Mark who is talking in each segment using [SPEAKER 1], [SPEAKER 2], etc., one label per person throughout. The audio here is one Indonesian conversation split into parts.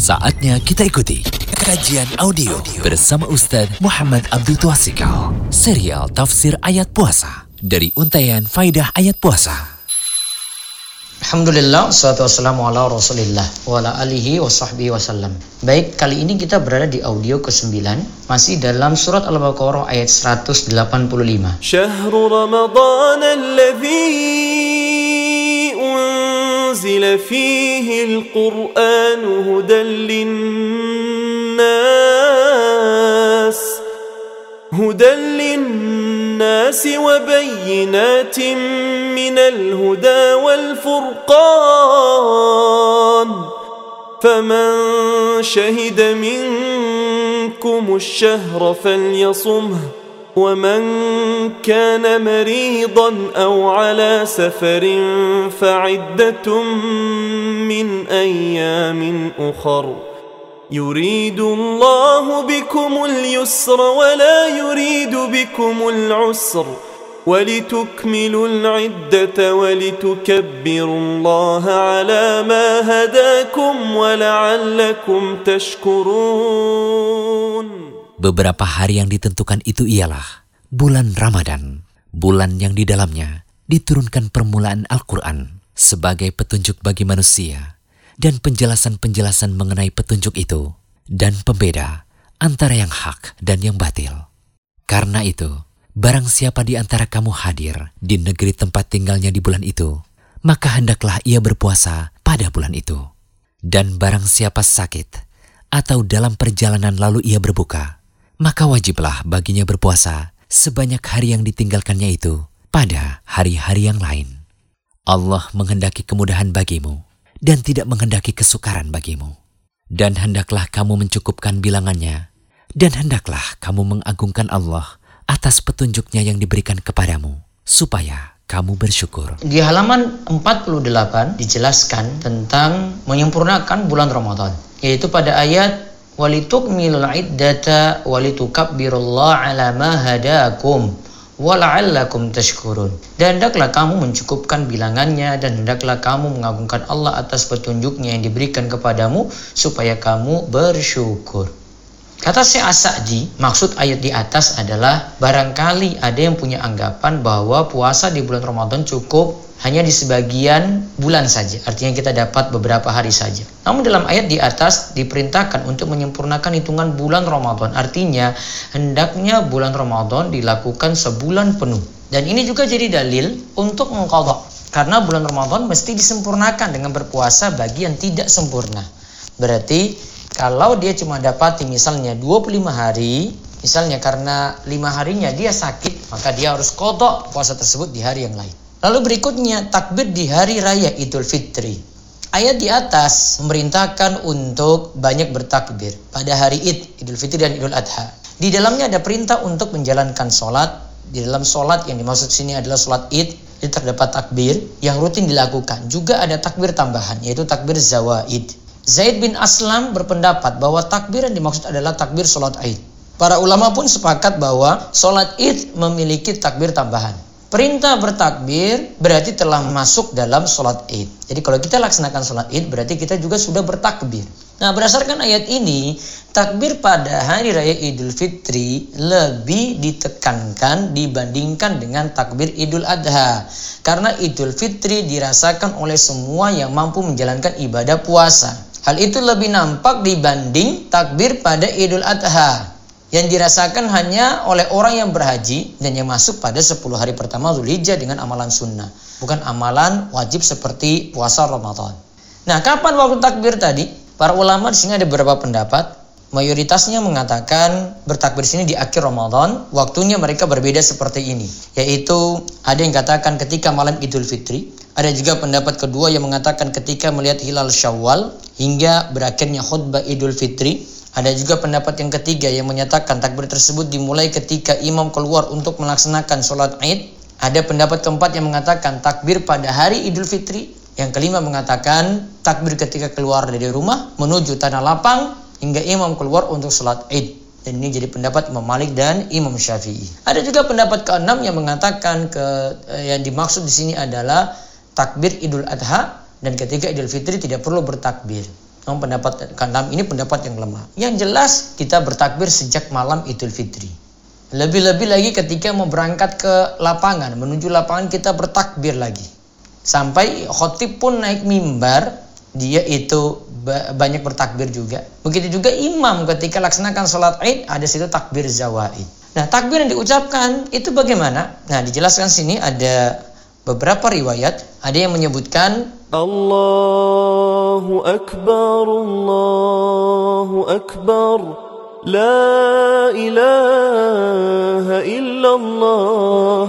[SPEAKER 1] Saatnya kita ikuti kajian audio bersama Ustadz Muhammad Abdul Tuasikal. Serial Tafsir Ayat Puasa dari Untayan Faidah Ayat Puasa.
[SPEAKER 2] Alhamdulillah, salatu wassalamu ala rasulillah wa ala alihi wa sahbihi wasallam. Baik, kali ini kita berada di audio ke-9 masih dalam surat Al-Baqarah ayat 185.
[SPEAKER 3] Syahrul Ramadan alladhi أنزل فيه القرآن هدى للناس هدى للناس وبينات من الهدى والفرقان. فمن شهد منكم الشهر فليصمه ومن كان مريضا أو على سفر فعدة من أيام أخر. يريد الله بكم اليسر ولا يريد بكم العسر. ولتكملوا العدة ولتكبروا الله على ما هداكم ولعلكم تشكرون.
[SPEAKER 1] Beberapa hari yang ditentukan itu ialah bulan Ramadan, bulan yang di dalamnya diturunkan permulaan Al-Quran sebagai petunjuk bagi manusia dan penjelasan-penjelasan mengenai petunjuk itu dan pembeda antara yang hak dan yang batil. Karena itu, barang siapa di antara kamu hadir di negeri tempat tinggalnya di bulan itu, maka hendaklah ia berpuasa pada bulan itu. Dan barang siapa sakit atau dalam perjalanan lalu ia berbuka, maka wajiblah baginya berpuasa sebanyak hari yang ditinggalkannya itu pada hari-hari yang lain. Allah menghendaki kemudahan bagimu dan tidak menghendaki kesukaran bagimu. Dan hendaklah kamu mencukupkan bilangannya, dan hendaklah kamu mengagungkan Allah atas petunjuknya yang diberikan kepadamu, supaya kamu bersyukur.
[SPEAKER 2] Di halaman 48 dijelaskan tentang menyempurnakan bulan Ramadan Yaitu pada ayat iddata walitukabbirullaha ala ma hadakum tashkurun. Dan hendaklah kamu mencukupkan bilangannya dan hendaklah kamu mengagungkan Allah atas petunjuknya yang diberikan kepadamu supaya kamu bersyukur. Kata Syekh As-Sa'di, maksud ayat di atas adalah barangkali ada yang punya anggapan bahwa puasa di bulan Ramadan cukup hanya di sebagian bulan saja. Artinya kita dapat beberapa hari saja. Namun dalam ayat di atas diperintahkan untuk menyempurnakan hitungan bulan Ramadan. Artinya hendaknya bulan Ramadan dilakukan sebulan penuh. Dan ini juga jadi dalil untuk mengkodok. Karena bulan Ramadan mesti disempurnakan dengan berpuasa bagi yang tidak sempurna. Berarti kalau dia cuma dapati misalnya 25 hari, misalnya karena lima harinya dia sakit, maka dia harus kodok puasa tersebut di hari yang lain. Lalu berikutnya takbir di hari raya Idul Fitri. Ayat di atas memerintahkan untuk banyak bertakbir pada hari Id, Idul Fitri dan Idul Adha. Di dalamnya ada perintah untuk menjalankan sholat. Di dalam sholat yang dimaksud sini adalah sholat Id, itu terdapat takbir yang rutin dilakukan. Juga ada takbir tambahan, yaitu takbir zawaid. Zaid bin Aslam berpendapat bahwa takbir yang dimaksud adalah takbir sholat Id. Para ulama pun sepakat bahwa sholat Id memiliki takbir tambahan. Perintah bertakbir berarti telah masuk dalam sholat id. Jadi kalau kita laksanakan sholat id berarti kita juga sudah bertakbir. Nah berdasarkan ayat ini, takbir pada hari raya idul fitri lebih ditekankan dibandingkan dengan takbir idul adha. Karena idul fitri dirasakan oleh semua yang mampu menjalankan ibadah puasa. Hal itu lebih nampak dibanding takbir pada idul adha yang dirasakan hanya oleh orang yang berhaji dan yang masuk pada 10 hari pertama Zulhijjah dengan amalan sunnah, bukan amalan wajib seperti puasa Ramadan. Nah, kapan waktu takbir tadi? Para ulama di sini ada beberapa pendapat. Mayoritasnya mengatakan bertakbir sini di akhir Ramadan, waktunya mereka berbeda seperti ini, yaitu ada yang katakan ketika malam Idul Fitri, ada juga pendapat kedua yang mengatakan ketika melihat hilal Syawal hingga berakhirnya khutbah Idul Fitri, ada juga pendapat yang ketiga yang menyatakan takbir tersebut dimulai ketika imam keluar untuk melaksanakan sholat id. Ada pendapat keempat yang mengatakan takbir pada hari Idul Fitri. Yang kelima mengatakan takbir ketika keluar dari rumah menuju tanah lapang hingga imam keluar untuk sholat id. Dan ini jadi pendapat Imam Malik dan Imam Syafi'i. Ada juga pendapat keenam yang mengatakan ke eh, yang dimaksud di sini adalah takbir Idul Adha dan ketika Idul Fitri tidak perlu bertakbir. Namun pendapat keenam ini pendapat yang lemah. Yang jelas kita bertakbir sejak malam Idul Fitri. Lebih-lebih lagi ketika mau berangkat ke lapangan, menuju lapangan kita bertakbir lagi. Sampai khotib pun naik mimbar, dia itu banyak bertakbir juga. Begitu juga imam ketika laksanakan sholat id, ada situ takbir zawaid. Nah takbir yang diucapkan itu bagaimana? Nah dijelaskan sini ada beberapa riwayat. Ada yang menyebutkan
[SPEAKER 3] Allahu Akbar, Allahu Akbar, La ilaha illallah,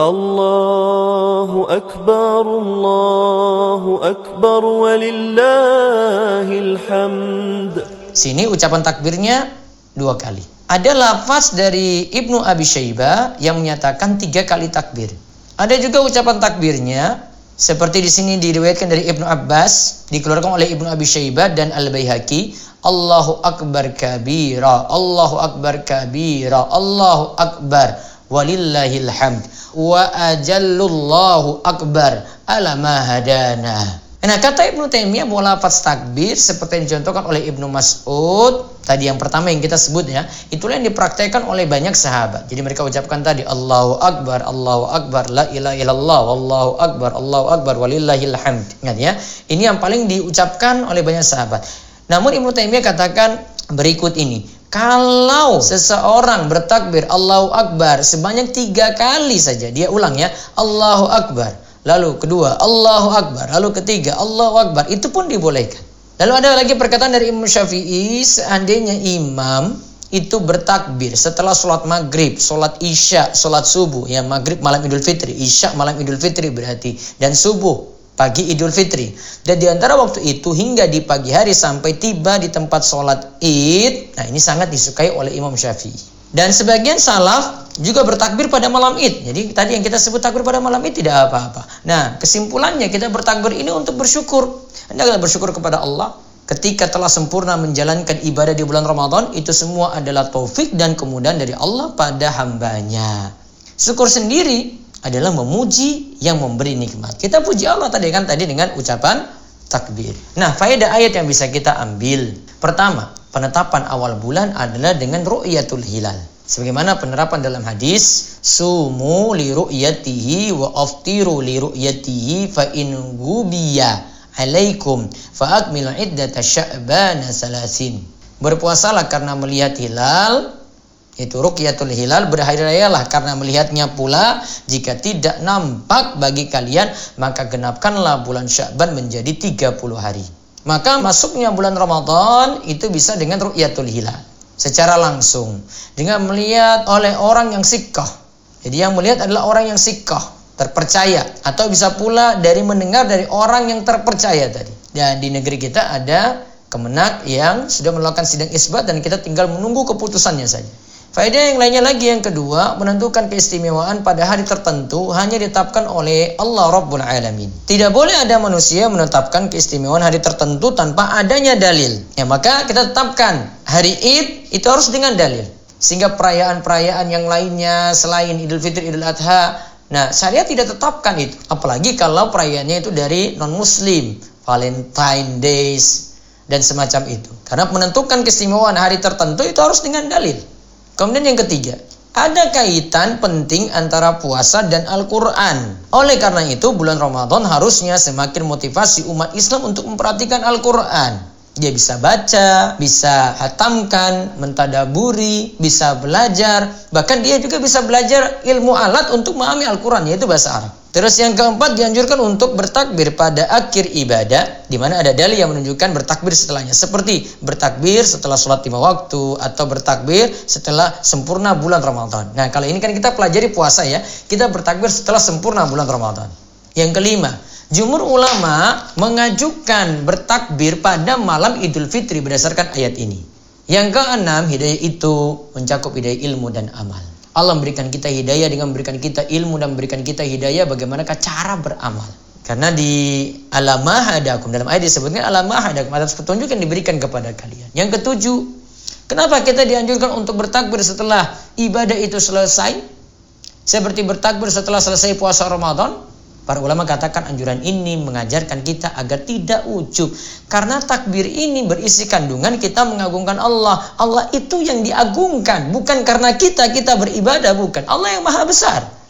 [SPEAKER 3] Allahu Akbar, Allahu Akbar, walillahil hamd.
[SPEAKER 2] Sini ucapan takbirnya dua kali. Ada lafaz dari Ibnu Abi Syaibah yang menyatakan tiga kali takbir. Ada juga ucapan takbirnya seperti di sini diriwayatkan dari Ibnu Abbas, dikeluarkan oleh Ibnu Abi Syaibah dan Al Baihaqi, Allahu akbar kabira, Allahu akbar kabira, Allahu akbar walillahil hamd wa ajallullahu akbar ala ma hadana. Nah kata Ibnu Taimiyah bahwa lafaz takbir seperti yang dicontohkan oleh Ibnu Mas'ud tadi yang pertama yang kita sebut ya itulah yang dipraktekkan oleh banyak sahabat. Jadi mereka ucapkan tadi Allahu Akbar, Allahu Akbar, la ilaha illallah, Allahu Akbar, Allahu Akbar, walillahil hamd. Ingat ya, ini yang paling diucapkan oleh banyak sahabat. Namun Ibnu Taimiyah katakan berikut ini. Kalau seseorang bertakbir Allahu Akbar sebanyak tiga kali saja dia ulang ya Allahu Akbar Lalu kedua, Allahu Akbar. Lalu ketiga, Allahu Akbar. Itu pun dibolehkan. Lalu ada lagi perkataan dari Imam Syafi'i, seandainya imam itu bertakbir setelah sholat maghrib, sholat isya, sholat subuh. Ya maghrib malam idul fitri, isya malam idul fitri berarti. Dan subuh pagi idul fitri. Dan di antara waktu itu hingga di pagi hari sampai tiba di tempat sholat id. Nah ini sangat disukai oleh Imam Syafi'i. Dan sebagian salaf juga bertakbir pada malam id. Jadi tadi yang kita sebut takbir pada malam id tidak apa-apa. Nah, kesimpulannya kita bertakbir ini untuk bersyukur. Anda bersyukur kepada Allah ketika telah sempurna menjalankan ibadah di bulan Ramadan itu semua adalah taufik dan kemudahan dari Allah pada hambanya. Syukur sendiri adalah memuji yang memberi nikmat. Kita puji Allah tadi kan tadi dengan ucapan takbir. Nah, faedah ayat yang bisa kita ambil. Pertama, penetapan awal bulan adalah dengan ru'yatul hilal. Sebagaimana penerapan dalam hadis, sumu li ru'yatihi wa aftiru li ru'yatihi fa in gubiya alaikum fa akmilu iddata sya'bana. Berpuasalah karena melihat hilal, itu ruqyatul hilal berhari rayalah karena melihatnya pula jika tidak nampak bagi kalian maka genapkanlah bulan Sya'ban menjadi 30 hari. Maka masuknya bulan Ramadan itu bisa dengan ru'yatul hilal secara langsung dengan melihat oleh orang yang sikah. Jadi yang melihat adalah orang yang sikah, terpercaya atau bisa pula dari mendengar dari orang yang terpercaya tadi. Dan di negeri kita ada kemenak yang sudah melakukan sidang isbat dan kita tinggal menunggu keputusannya saja. Faedah yang lainnya lagi yang kedua, menentukan keistimewaan pada hari tertentu hanya ditetapkan oleh Allah Rabbul Alamin. Tidak boleh ada manusia menetapkan keistimewaan hari tertentu tanpa adanya dalil. Ya, maka kita tetapkan hari Id itu harus dengan dalil. Sehingga perayaan-perayaan yang lainnya selain Idul Fitri, Idul Adha, nah syariat tidak tetapkan itu. Apalagi kalau perayaannya itu dari non-muslim, Valentine Days, dan semacam itu. Karena menentukan keistimewaan hari tertentu itu harus dengan dalil. Kemudian yang ketiga, ada kaitan penting antara puasa dan Al-Quran. Oleh karena itu, bulan Ramadan harusnya semakin motivasi umat Islam untuk memperhatikan Al-Quran. Dia bisa baca, bisa hatamkan, mentadaburi, bisa belajar. Bahkan dia juga bisa belajar ilmu alat untuk memahami Al-Quran, yaitu bahasa Arab. Terus yang keempat dianjurkan untuk bertakbir pada akhir ibadah di mana ada dalil yang menunjukkan bertakbir setelahnya seperti bertakbir setelah sholat lima waktu atau bertakbir setelah sempurna bulan Ramadan. Nah kalau ini kan kita pelajari puasa ya kita bertakbir setelah sempurna bulan Ramadan. Yang kelima Jumur ulama mengajukan bertakbir pada malam Idul Fitri berdasarkan ayat ini. Yang keenam, hidayah itu mencakup hidayah ilmu dan amal. Allah memberikan kita hidayah dengan memberikan kita ilmu dan memberikan kita hidayah bagaimana cara beramal. Karena di alamah hadakum dalam ayat disebutkan alamah hadakum atas petunjuk yang diberikan kepada kalian. Yang ketujuh, kenapa kita dianjurkan untuk bertakbir setelah ibadah itu selesai? Seperti bertakbir setelah selesai puasa Ramadan. Para ulama katakan anjuran ini mengajarkan kita agar tidak ujub. Karena takbir ini berisi kandungan kita mengagungkan Allah. Allah itu yang diagungkan. Bukan karena kita, kita beribadah. Bukan. Allah yang maha besar.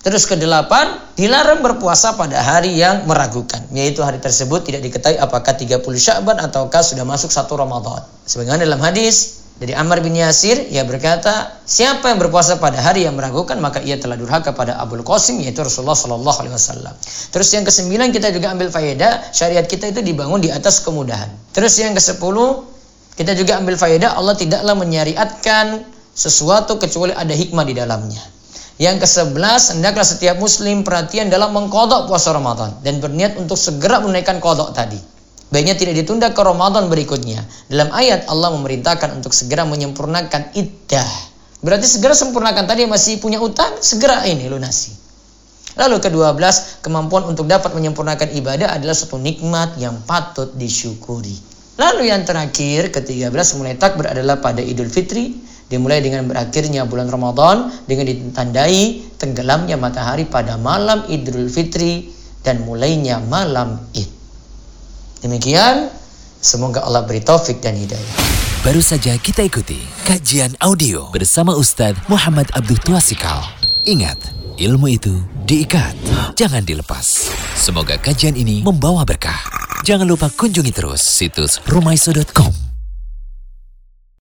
[SPEAKER 2] Terus kedelapan, dilarang berpuasa pada hari yang meragukan. Yaitu hari tersebut tidak diketahui apakah 30 Sya'ban ataukah sudah masuk satu Ramadan. Sebagaimana dalam hadis, dari Ammar bin Yasir, ia berkata, siapa yang berpuasa pada hari yang meragukan, maka ia telah durhaka pada Abul Qasim, yaitu Rasulullah Sallallahu Alaihi Wasallam. Terus yang kesembilan kita juga ambil faedah, syariat kita itu dibangun di atas kemudahan. Terus yang kesepuluh, kita juga ambil faedah, Allah tidaklah menyariatkan sesuatu kecuali ada hikmah di dalamnya. Yang ke-11, hendaklah setiap muslim perhatian dalam mengkodok puasa Ramadan dan berniat untuk segera menaikkan kodok tadi. Baiknya tidak ditunda ke Ramadan berikutnya. Dalam ayat Allah memerintahkan untuk segera menyempurnakan iddah. Berarti segera sempurnakan tadi masih punya utang, segera ini lunasi. Lalu ke-12, kemampuan untuk dapat menyempurnakan ibadah adalah suatu nikmat yang patut disyukuri. Lalu yang terakhir, ke-13 mulai takbir adalah pada Idul Fitri, dimulai dengan berakhirnya bulan Ramadan dengan ditandai tenggelamnya matahari pada malam Idul Fitri dan mulainya malam Id. Demikian, semoga Allah beri taufik dan hidayah.
[SPEAKER 1] Baru saja kita ikuti kajian audio bersama Ustadz Muhammad Abdul Tuasikal. Ingat, ilmu itu diikat, jangan dilepas. Semoga kajian ini membawa berkah. Jangan lupa kunjungi terus situs rumaiso.com